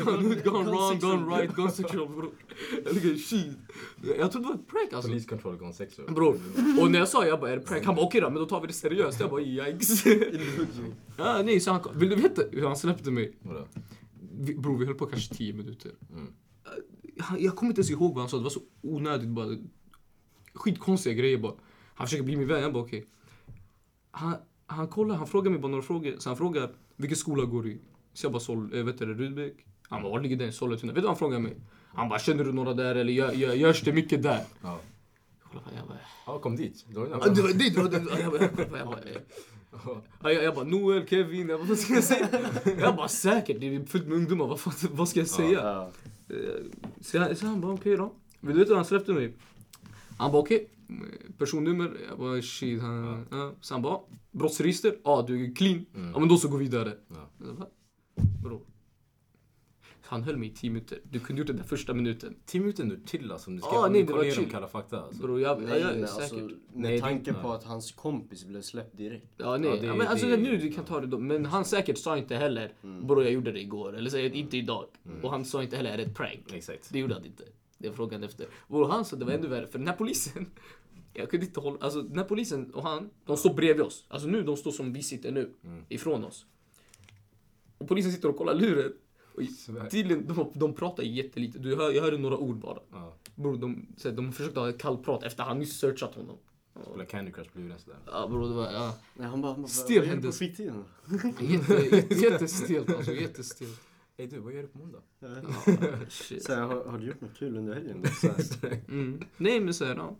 gone, gone wrong, gone right, gone sexual bror. Jag ligger shit. Jag trodde det var ett prank alltså. Police control gone sexual. Bror. Och när jag sa jag bara är det prank? Han bara okej då, men då tar vi det seriöst. Jag bara yikes. ja, nej, så han. Vill du veta hur han släppte mig? Vadå? Vi, bror vi höll på kanske 10 minuter. Mm. Han, jag kommer inte ens ihåg vad han sa, det var så onödigt bara. Skitkonstiga grejer bara. Han försöker bli min vän, jag bara okej. Han, han kollar, han frågar mig bara några frågor. Så han frågar vilken skola går du i? Så jag bara Sol, äh, vet du Rudbeck? Han bara var ligger den? Sollentuna. Vet du vad han frågar mig? Han bara känner du några där eller gör, gör, görs det mycket där? Ja. Jag bara, Ja, kom dit. Det var dit. Jag bara, Noel, Kevin, jag bara, vad ska jag säga? Jag bara säkert, det är fullt med ungdomar, vad, vad ska jag säga? Ja. Eh, så han bara okej då. Vill du veta hur han släppte mig? Han bara okej, personnummer, jag bara shit. Han, ja. Så han bara brottsregister, ja du är clean. Mm. Ja men då så gå vidare. Ja. Bara, Bro. Han höll mig i 10 minuter. Du kunde gjort det där första minuten. Tio minuter nu till alltså. om Du ska Ah, nej, det var chill. Kalla fakta alltså. Bror, jag, Nej, jag, jag, nej, säkert. alltså, med Nej, det- tanke på ja. att hans kompis blev släppt direkt. Ja, nej. Ja, Ja, det- men alltså det- nu du kan ta det då. Men han säkert sa inte heller bror jag gjorde det igår. Eller säger inte idag. Och han sa inte heller är det ett prank. Exakt. Det gjorde han inte. Det är frågan efter. Och han sa det var ännu värre. För den här polisen. Jag kunde inte hålla... Alltså den här polisen och han. De står bredvid oss. Alltså nu de står som vi sitter nu. Ifrån oss. Och polisen sitter och kollar luren. Och tydligen, de, de pratar jättelite. Du hör, jag hörde några ord bara. Ja. Bror, de, så de försökte ha ett kallprat efter han nyss searchat honom. Spela Candy Crush på luren sådär. Ja bror, det var... Ja. Nej, han bara, han bara Stel händelse. Jätte, jättestelt alltså, jättestelt. Ey du, vad gör du på måndag? Ja, shit. Så här, har, har du gjort något kul under helgen? Så. Mm. Nej men såhär, ja.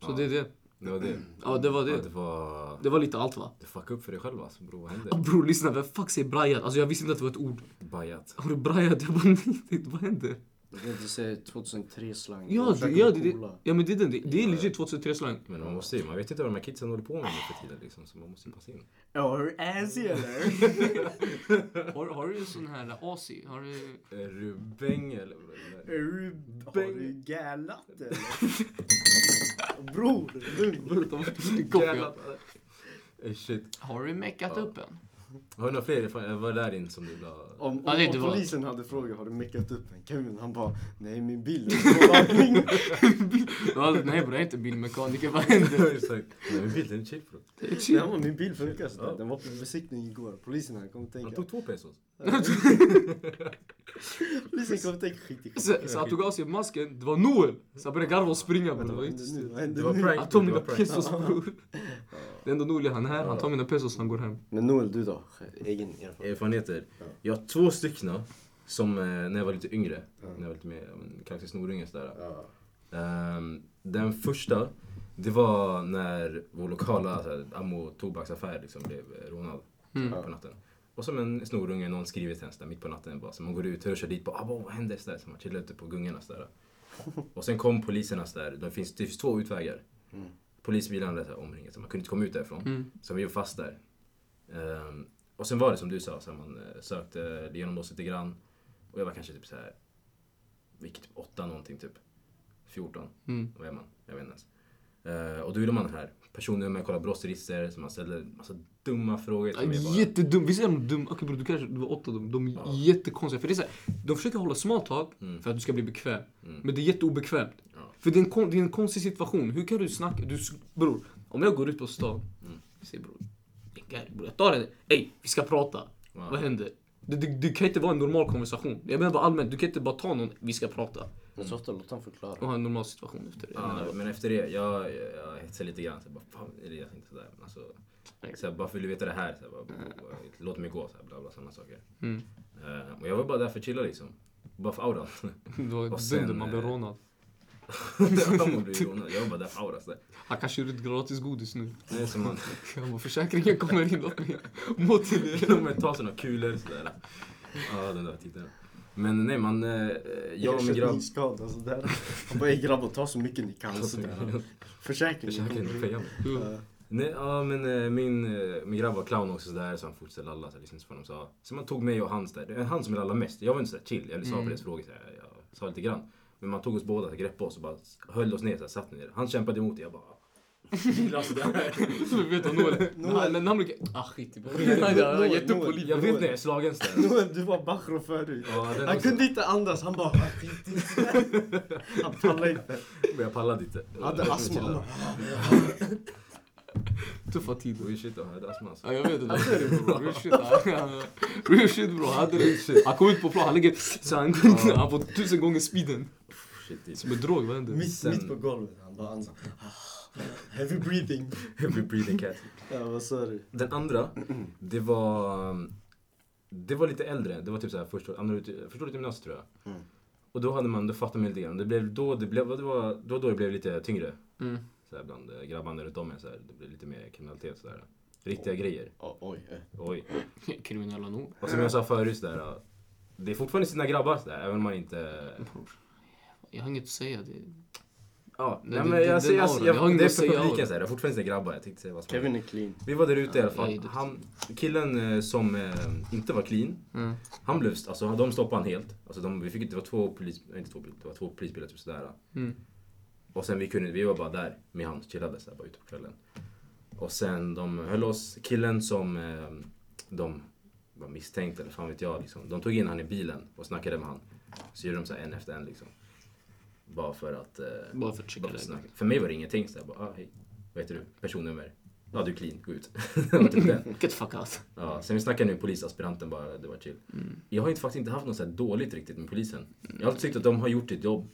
Så det är det. Det var det. Ja det var Ja, det. det var... Det var lite allt va? Det fuckade upp för dig själv alltså bror. Vad Ja, hände? bror lyssna, vem fuck säger brajat? Alltså jag visste inte att det var ett ord. Bajat. Har du brajat? Jag bara nej, vad händer? Jag inte säga 2003-slang. Ja, det, ja, det, det, ja men det, är den. det, det är legit 2003 slang. Men man måste ju, man vet inte vad de här kidsen håller på med nu för tiden liksom. Så man måste ju passa in. Ja, hur assy eller? Har, har du en sån här AC? Har du... Är du bäng eller? är det? Är du, har du gälat eller? Bror, lugn. Eh, Shit. Har du meckat upp en? Har du några fler? Var det där in som du la... Om, om, Ja, det- om polisen hade frågat har du meckat upp en Kevin, han bara nej min bil är. Ja, nej bror, jag är inte bilmekaniker. Vad händer? Exakt. Nej är chill bro. Det är chill. Men min bil funkar sådär. Den var på besiktning igår. Polisen här kommer Han tänka. tog två pesos. Polisen kommer tänka skit i skit. Så, så han tog av sig masken, det var Noel! Så han började garva och springa bror. Det var inte var prank. Han Det mina pesos bror. Det är ändå Noel, han är här, han tar mina pesos han går hem. Men Noel, du då? Egen erfarenhet? Erfarenheter. Jag har två stycken som eh, när jag var lite yngre. När jag var lite mer, kanske snorunge sådär. Ja. Ehm, den första, det var när vår lokala ammo tobaksaffär liksom, blev eh, rånad Mm. på natten. Och som en snorunge, någon skriver till en mitt på natten. Bara, så man går ut och kör dit bara, ah, vad händer? Sådär, så man chillar ute på gungorna sådär. Och sen kom poliserna sådär, det finns, det finns två utvägar. Mm. Polisbilarna där omringade, så man kunde inte komma ut därifrån. Mm. Så vi var fast där. Ehm, och sen var det som du sa, så här, man eh, sökte igenom oss lite grann. Och jag var kanske typ så här, vilket typ åtta någonting typ. 14, Mm. vad är man? Jag vet inte ens. Eh, och då gjorde man det här personnummer, kolla brottsregister, så man ställde massa dumma frågor till mig bara. Jättedum, visst är de dum? Okej bror, du kanske du var åtta de, de är jättekonstiga. För det är så här, de försöker hålla small talk Mm. för att du ska bli bekväm. Mm. Men det är jätteobekvämt. Ja. För det är, en, det är en konstig situation. Hur kan du snacka? Du, bror, om jag går ut på stan. Mm. Säger bror, jag tar den. Ey, vi ska prata. Wow. Vad händer? Det, det, det kan inte vara en normal konversation. Jag menar bara allmänt, du kan inte bara ta någon, vi ska prata. Men så ofta låt han förklara. Och ha en normal situation efter det. Ja, men efter det, jag, jag, jag hetsade lite grann. Så jag bara, fan är det jag tänkte sådär. Men alltså, så här, bara att du veta det här, så här, bara, bara, låt mig gå, så här, bla bla sådana saker. Mm. Eh, och jag var bara där för att chilla liksom. Bara för auran. Det var dunder, man blev eh, rånad. De blev rånade. jag var bara där för aura. Så där. Han kanske gjorde ett gratis godis nu. Det är som man, Jag bara, försäkringen kommer in, låt mig er. de tar sådana kulor sådär. Ja, den där tiden. Men nej man, eh, jag och min grabb... Skada, sådär. Han bara, "Ey, grabbar ta så mycket ni kan. Sådär. Försäkringen kommer för in. Nej, ja men eh, min, eh, min grabb var clown också sådär så han fortsatte lalla så jag på vad de sa. Så man tog mig och hans där. Det är han som lallade mest. Jag var inte sådär chill. Jag svarade på deras frågor så här, jag sa lite grann. Men man tog oss båda, så greppade oss och bara höll oss ner så här, satt ner. Han kämpade emot, jag bara... Så vet du, Noel. Noel. Men han brukar... Ah skit i Jag gett upp på livet. Jag vet när jag är slagen. Noel, du var Bachro förut. Han kunde inte andas, han bara "Ah, skit i det." Han pallade inte. Men jag pallade inte. Han hade astma. Han Tuffa tider. Oj shit, jag hade astma alltså. Ja jag vet det. Real shit. ja. Real shit bro. Han hade. Han kom ut på plan, han ligger... Så han, han får tusen gånger speeden. Shit, Som en drog, vad händer? Mitt, mitt på golvet. Han bara andas. Heavy breathing. Heavy breathing cat. Ja, vad sa du? Den andra, det var... Det var lite äldre. Det var typ såhär första, andra, ut- första året gymnasiet tror jag. Mm. Och då hade man, då fattade man lite grann. Det blev då det blev, det var då, då det blev lite tyngre. Mm. Så här, bland eh, grabbarna runt om. Så här, det blev lite mer kriminalitet sådär. Riktiga grejer. Oh, oj. eh. Oj. Kriminella nog. Och som jag sa förut sådär. Det är fortfarande sina grabbar sådär, även om man inte... Jag har inget att säga. Det... Ja, Nej, det- men det- jag, den jag, jag, jag det är att för publiken auran. så här, jag har fortfarande inte grabbar, jag tänkte säga vad som Kevin är clean. Vi var där ute i alla är fall. Han, killen eh, som eh, inte var clean, Mm. han blev, alltså de stoppade han helt. Alltså de, vi fick, inte- det var två polis, inte två, bil- det var två polisbilar typ sådär. Mm. Och sen vi kunde, vi var bara där med han, chillade såhär bara ute på kvällen. Och sen de höll oss, killen som eh, de var misstänkt eller fan vet jag liksom. De tog in han i bilen och snackade med han. Så gjorde de så här en efter en liksom. Bara för att... Eh, Bara för att checka bara för, läget. för mig var det ingenting. Så jag bara, ah, hej. Vad heter du? Personnummer? Ja, du är clean. Gå ut. typ den. Get the fuck out. Ja, sen vi snackade med polisaspiranten bara, det var chill. Mm. Jag har inte, faktiskt inte haft något så här dåligt riktigt med polisen. Jag har tyckt att de har gjort sitt jobb.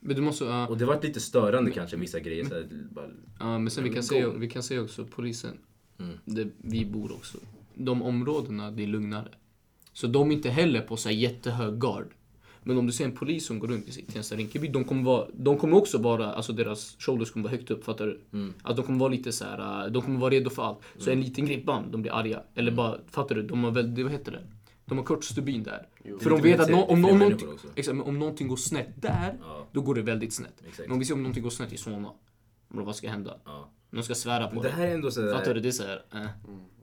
Men du måste... ja, Och det var lite störande kanske vissa grejer. Så här, bara, Ja, men sen vi kan, säga, vi kan säga också polisen, Mm. där vi bor också. De områdena, det är lugnare. Så de är inte heller på så här jättehög gard. Men om du ser en polis som går runt i sitt Tensta Rinkeby, de kommer, vara, de kommer också vara, alltså deras shoulders kommer vara högt upp, fattar du? Mm. Att de kommer vara lite så här, äh, de kommer vara redo för allt. Så en liten grej, bam, de blir arga. Eller bara, fattar du? De har väl, det, vad heter det? De har kort stubin där. Jo. För de vet att nå- om, om, också. exakt, om någonting går snett där, Ja, då går det väldigt snett. exakt. Men om vi ser om någonting går snett i Solna, vad ska hända? Ja. De ska svära på det. det här är ändå så Fattar du? Det är såhär, äh.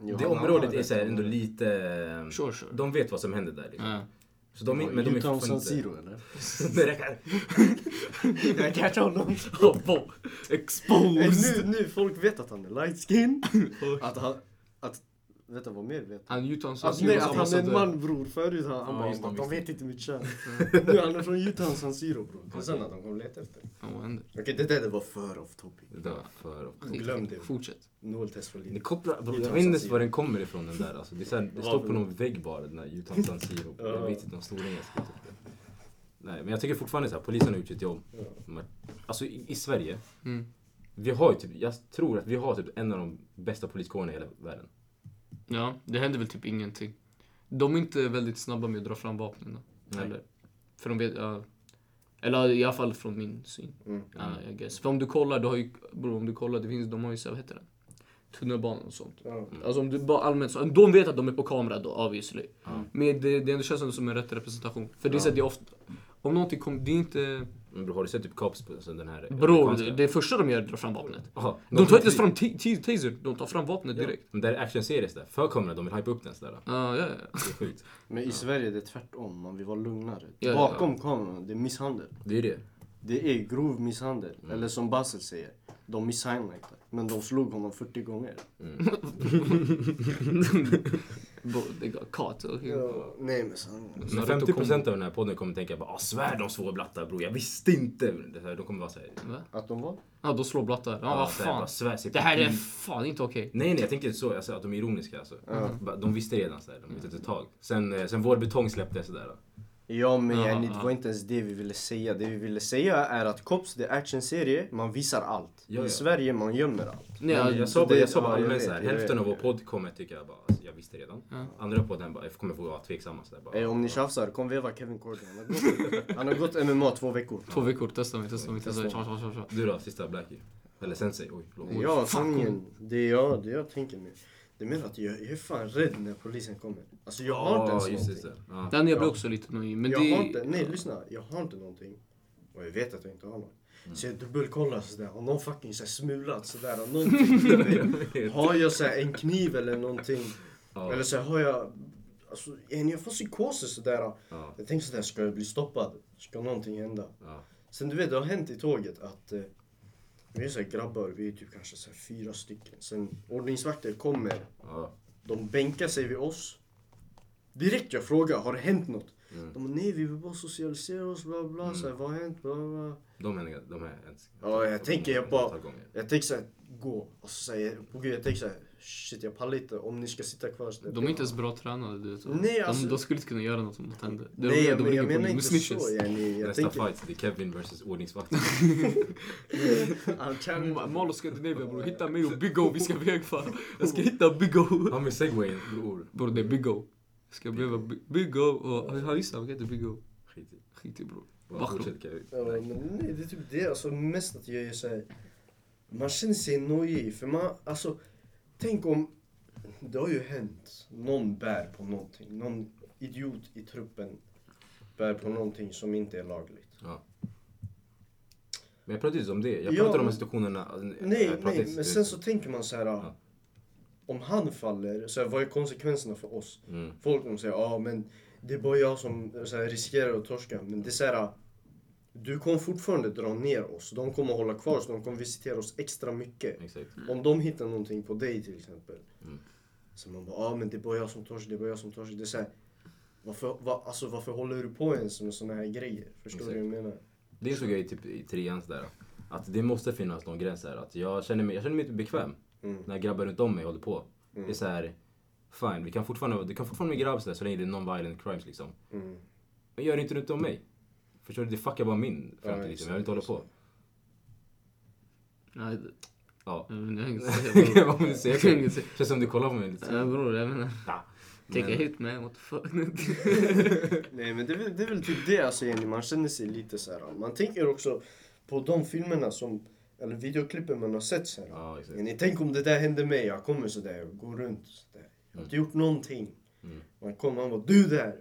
Jo, Det området är så här rätt. ändå lite... Sure, sure. De vet vad som händer där liksom. Äh. Så de, är- men de är fortfarande Siro inte... eller? Det räcker. Jag catchar honom. Nej, Exposed! nu, nu folk vet att han är light skin. att han, att, vet du vad mer vet? Han Utah Att, San nej, att han är en man bror. Förut han, han Ja, bara, just det, de vet inte mitt kön. nu han är från Utah San Siro bror. Det är sen att de kommer leta efter. Ja, vad händer? Okej det där det var för off topic. Det var för... Glöm det. Fortsätt. Nolltest för Ni livet. kopplar, bro, Utah jag vet inte ens San var den kommer ifrån den där alltså. Det, är det står på någon vägg bara, den där Utah San Siro. Jag Ja. vet inte om storingen ska typ det. Nej, men jag tycker fortfarande så här, polisen har gjort sitt jobb. Ja. Men, Alltså i, i Sverige, Mm. vi har ju typ, jag tror att vi har typ en av de bästa poliskårerna i hela världen. Ja, det händer väl typ ingenting. De är inte väldigt snabba med att dra fram vapnen. Eller? För de vet, ja. Eller i alla fall från min syn. Mm. Ja, I guess. För om du kollar, du har ju, bro, om du kollar, det finns, de har ju så, vad heter det? Tunnelbanan och sånt. Ja. Alltså om du bara allmänt så, de vet att de är på kamera då obviously. Ja. Men det, det ändå känns ändå som en rätt representation. För det är så att det är ofta, om någonting kommer, det är inte... Men har du sett typ Cops på alltså, den här Bror, det, första de gör är att dra fram vapnet. Aha, De tar inte ens fram taser, de tar fram vapnet direkt. Men det är action-series där. För kameran, de vill hypa upp den sådär. Ja, ja, ja. Det är sjukt. Men i Sverige det är tvärtom. Man vill vara lugnare. Ja, ja, Bakom kameran, det är misshandel. Det är det. Det är grov misshandel. Mm. Eller som Basel säger, de misshandlade inte. Men de slog honom 40 gånger. Bro, caught. Okay. nej men. Så Naruto 50% av den här podden kommer tänka bara ah, svär de svår blatta bror, jag visste inte. Det här, de kommer vara såhär, Va? Att de var? Ja, de slår blattar. Ja, vad så här, bara, fan. svär Det här är fan inte okej. Nej nej jag tänker inte så, jag säger att de är ironiska alltså. Ja. Bara, De visste redan såhär, de visste ett tag. Sen, eh, sen vår betong släppte sådär. Ja men Ja, yani, ja. det var inte ens det vi ville säga. Det vi ville säga är att Cops, det är actionserie, man visar allt. Ja, ja. I Sverige, man gömmer allt. Nej, Men ja, jag sa bara, jag sa bara ja, jag allmänt såhär, jag hälften vet. av vår podd kommer tycka jag bara, alltså, jag visste redan. Ja. Andra podden bara, jag kommer få vara tveksamma sådär bara. Eh, om ni tjafsar, kom veva Kevin Cordy. Han har gått, han har gått MMA två veckor. Två veckor, testa mig, testa mig, testa mig. Testa Tja, tja, tja. Du då, sista Blackie? Eller Sensei? Oj. Oj, Ja, sanningen. Det är jag, det jag tänker nu. Det är mer att jag, jag är fan rädd när polisen kommer. Alltså jag har inte ens just någonting. Ja. Den jag blir också lite nojig. Men jag det... har inte, nej lyssna, jag har inte någonting. Och jag vet att jag inte har något. Mm. Så jag dubbelkollar sådär, har någon fucking så här smulat sådär, har någonting. har jag så här en kniv eller någonting? Ja. Eller så här, har jag, alltså en jag får psykoser sådär. Ja. Jag tänker sådär, ska jag bli stoppad? Ska någonting hända? Ja. Sen du vet, det har hänt i tåget att eh, vi är så här grabbar, vi är typ kanske så här fyra stycken. Sen ordningsvakter kommer, Ja. de bänkar sig vid oss. Direkt jag frågar, har det hänt något? Mm. De bara, nej vi vill bara socialisera oss, bla bla, så här, vad har hänt, bla bla. De är, de är ens... Ja, jag tänker, jag bara-. Jag tänker såhär, gå. Och så säger på gud jag tänker såhär, shit jag pallar inte om ni ska sitta kvar. Så. De är inte ens bra tränade, du vet. Nej, alltså- de, de skulle inte kunna göra något om något hände. Det är Nej, de, jag, de men, jag menar inte med så. snitches. Yani, jag Nästa tänker... fight, det är Kevin versus ordningsvakt. Han challenge- Mall och Scandinavia bror, hitta mig och Big O, vi ska iväg fan. Jag ska hitta Big O. Han med segwayen, bror. Bror det är Big O. Jag ska behöva Big- O och han gissar, vad heter Big O? Skit i. Skit i bror. Ja, nej, det är typ det. Alltså mest att jag är såhär... Man känner sig nojig. För man, alltså... Tänk om... Det har ju hänt. Någon bär på någonting. Någon idiot i truppen bär på någonting som inte är lagligt. Ja. Men jag pratar inte om det. Jag Ja, pratar om men- situationerna. Nej, pratar nej, inte- men sen så tänker man så här. Ja. Om han faller, så här, vad är konsekvenserna för oss? Mm. Folk kommer säga, ja men det är bara jag som här, riskerar att torska. Men det är så här, du kommer fortfarande dra ner oss. De kommer hålla kvar oss, de kommer visitera oss extra mycket. Exakt. Om de hittar någonting på dig till exempel. Mm. Så man bara, ja men det är bara jag som torskar, det är bara jag som torskar. Det är så här, varför, va, alltså, varför håller du på ens med såna här grejer? Förstår du vad jag menar? Det insåg jag i, typ, i trean sådär. Att det måste finnas någon gräns där. Att jag känner mig, jag känner mig inte bekväm Mm. när grabbar runt om mig håller på. Mm. Det är så här, fine, vi kan fortfarande, du kan fortfarande vara grabb sådär, så länge det är non-violent crimes liksom. Mm. Men gör det inte runt om mig. Förstår du? Det fuckar bara min Ja, framtid liksom. Jag vill inte hålla på. Nej, det- Ja. jag inget att säga bror. Vad vill du säga? Jag har inget säga. Känns som du kollar på mig lite. Ja, bror, jag menar. Ja. Take a Men- hit man, what the fuck. Nej men det är, väl, det är väl typ det alltså Jenny, man känner sig lite så här. Man tänker också på de filmerna som, eller videoklippen man har sett så här. Ja, exakt. Ni tänk om det där hände mig, jag kommer sådär och går runt sådär. Jag har inte gjort någonting. Mm. Man kommer, han bara du där.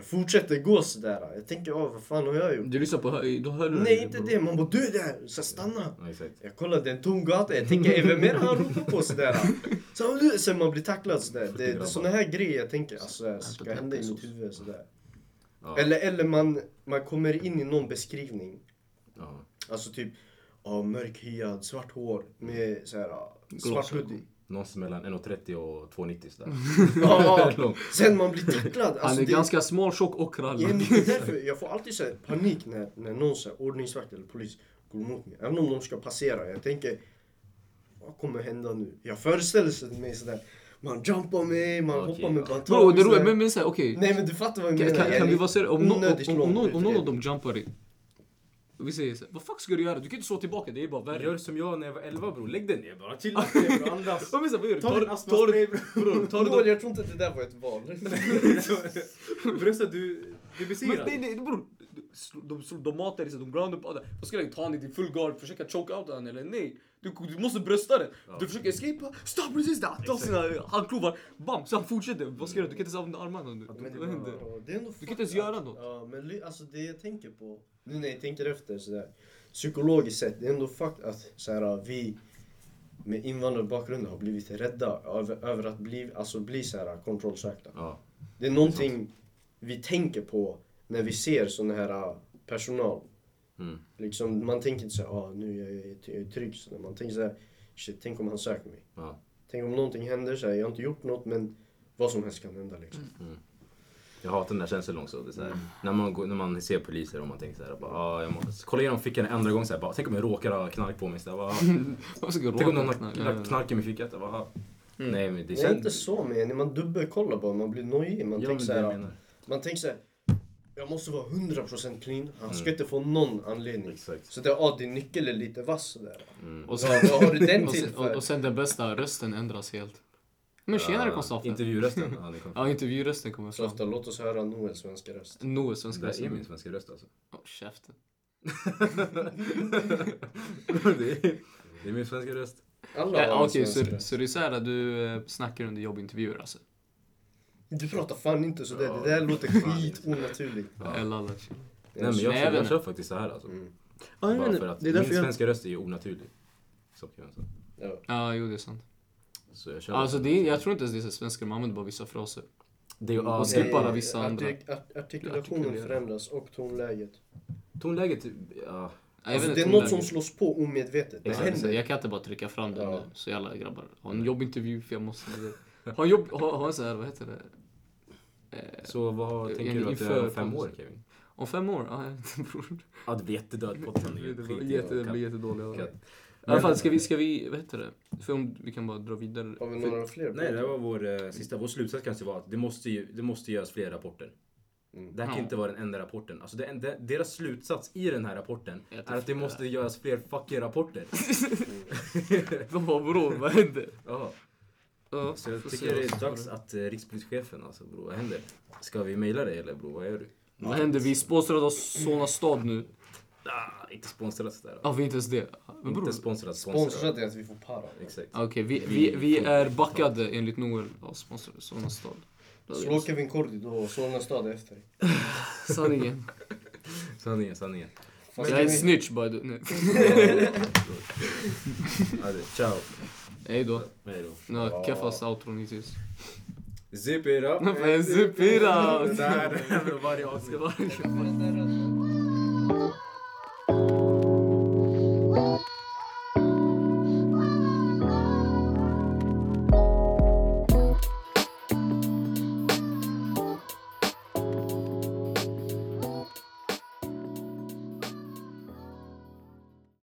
Jag fortsätter gå sådär. Jag tänker, åh vad fan har jag gjort? Du lyssnar på, då hör du Nej inte det, man bara du där. Så stanna. Ja. Jag kollar, det är en tom gata. Jag tänker, "Ey, vem är det han ropar på sådär? Så, du- sen man blir tacklad sådär. Det, det är såna här grejer jag tänker alltså, ska hända i mitt huvud sådär. Ja. Eller, eller man, man kommer in i någon beskrivning. Ja. Alltså typ, ja, mörkhyad, svart hår med så här, svart hoodie. Någonstans mellan 1,30 och 2,90 sådär. Ja, Lång. sen man blir tacklad. Alltså, Han är det, ganska smal, tjock och Ja, krallig. men det är därför jag får alltid så här panik när, när någon så här, ordningsvakt eller polis går emot mig. Även om de ska passera. Jag tänker, vad kommer hända nu? Jag föreställer mig sådär, man jumpar mig, man Okej, hoppar med ja. Bro, det här. men, men såhär, okej. Nej men du fattar vad jag Kan, menar. kan, Jag kan är vi vara seriösa? Om, onödigt om, om, någon, om någon av dem jumpar dig. Vi säger såhär, vad fuck ska du göra? Du kan inte slå tillbaka, det är bara värre. Gör som jag när jag var 11 bror. Lägg dig ner bara. Chilla ner bror. Andas. Ja, men så här, vad gör du? Ta tar astmaspray bror. dem- jag tror inte att det där var ett val. Brösta du, du besegrad. nej, nej, bror. De, de, matar dig, så de ground up Vad ska jag ta han i din full guard, försöka choke out han eller nej? Du, du måste brösta den. Du försöker escapa, stop resist that! Ta sina handklovar, bam! Så han fortsätter. Vad ska du? Du kan inte ens använda armarna nu. Ja, det är Du kan inte ens göra något. Ja, men alltså det jag tänker på, nu när jag tänker efter sådär, psykologiskt sett, det är ändå fuck att såhär, vi med invandrarbakgrund har blivit rädda över, över att bli, alltså bli såhär kontrollsökta. Ja. Det är någonting vi tänker på när vi ser sån här äh, personal. Mm. Liksom, man tänker inte såhär, ah, nu är jag, jag är trygg. Så man tänker såhär, shit, tänk om han söker mig. Ja. Tänk om någonting händer, så här, jag har inte gjort något men vad som helst kan hända liksom. Jag hatar den där känslan också. Det är så här, när, man, går- när man ser poliser och man tänker så här, bara, ah, jag måste kolla igenom fickan en andra gång. Så här, bara, tänk om jag råkar ha knark på mig. Så här, bara, ah. Tänk om någon har knark? lagt knark i min ficka. Så här, bara, ah. Nej men det Det är inte så men när man dubbelkollar bara, man blir nojig. Man Ja, tänker men så det jag här, menar. man tänker så här, jag måste vara 100% clean. Han ska Mm. inte få någon anledning. Exakt. Så det, ah, din nyckel är lite vass sådär. Mm. Och Vad, vad har du den och, till sen, och, för? och sen den bästa, rösten ändras helt. Men tjenare Ja, konstapeln. Intervjurösten. Ja, det. Ja, intervjurösten kommer Så fram. ofta, låt oss höra Noels svenska röst. Noel, svenska Det där är min rösten. svenska röst alltså. Åh, käften. det, är, det är min svenska röst. Alla Ja, har en Okej, svensk så, röst. så det är såhär att du eh, snackar under jobbintervjuer alltså? Du pratar fan inte sådär, Ja, det där låter skit onaturligt. Ja. Eller. Nej men jag, jag jag kör faktiskt så här alltså. Mm. Ja, Bara för att det är min därför jag... svenska röst är ju onaturlig. Så kan jag säga. Ja. Ja, jo det är sant. Så jag kör Alltså det är, jag tror inte ens det är så svenskar, man använder bara vissa fraser. det är och alla Eh, vissa andra. artik- art- Artikulationen förändras och tonläget. Tonläget, ja. Alltså, det är inte något om som slås på omedvetet. Det Ja, händer. Jag kan inte bara trycka fram det Ja. nu, så jävla grabbar. Ha en jobbintervju för jag måste... Ha en jobb, ha, ha en sån här, vad heter det? Eh, Så vad tänker du att du är om fem år. Kevin? om fem år? Ja, jag vet inte bror. Ja, det blir jättedöd på den. Det blir jätte, det blir jättedåligt. Katt. I alla fall, ska vi, ska vi, vad heter det? För om vi kan bara dra vidare. Har vi För- några fler? Nej, det var vår eh, sista, vår slutsats kanske var att det måste, ju, det måste göras fler rapporter. Mm. Det här kan Ja. inte vara den enda rapporten. Alltså det, det, deras slutsats i den här rapporten är att det det. måste göras fler fucking rapporter. Vad bror, vad händer? Ja, Ja, så jag tycker det är dags att eh, rikspolischefen, alltså bror, vad händer? Ska vi mejla dig eller bror, vad gör du? Vad händer? Vi är sponsrade av Solna stad nu. Ah, inte sponsrat sådär. Ja, vi är inte ens det. Men bror. Inte sponsrat, sponsrat. Sponsrat är att vi får para. Exakt. Okej, vi, vi, vi är backade enligt Noel av sponsrade Solna stad. Slå Kevin Cordy då, Solna stad efter. Sanningen. Sanningen, sanningen. Fast Jag är vi- snitch by the... Nej. Hadi, ciao. Hej då. Hej då. No, keffas outron hittills. Zip it up. Zip it up. Det där är varje avsnitt.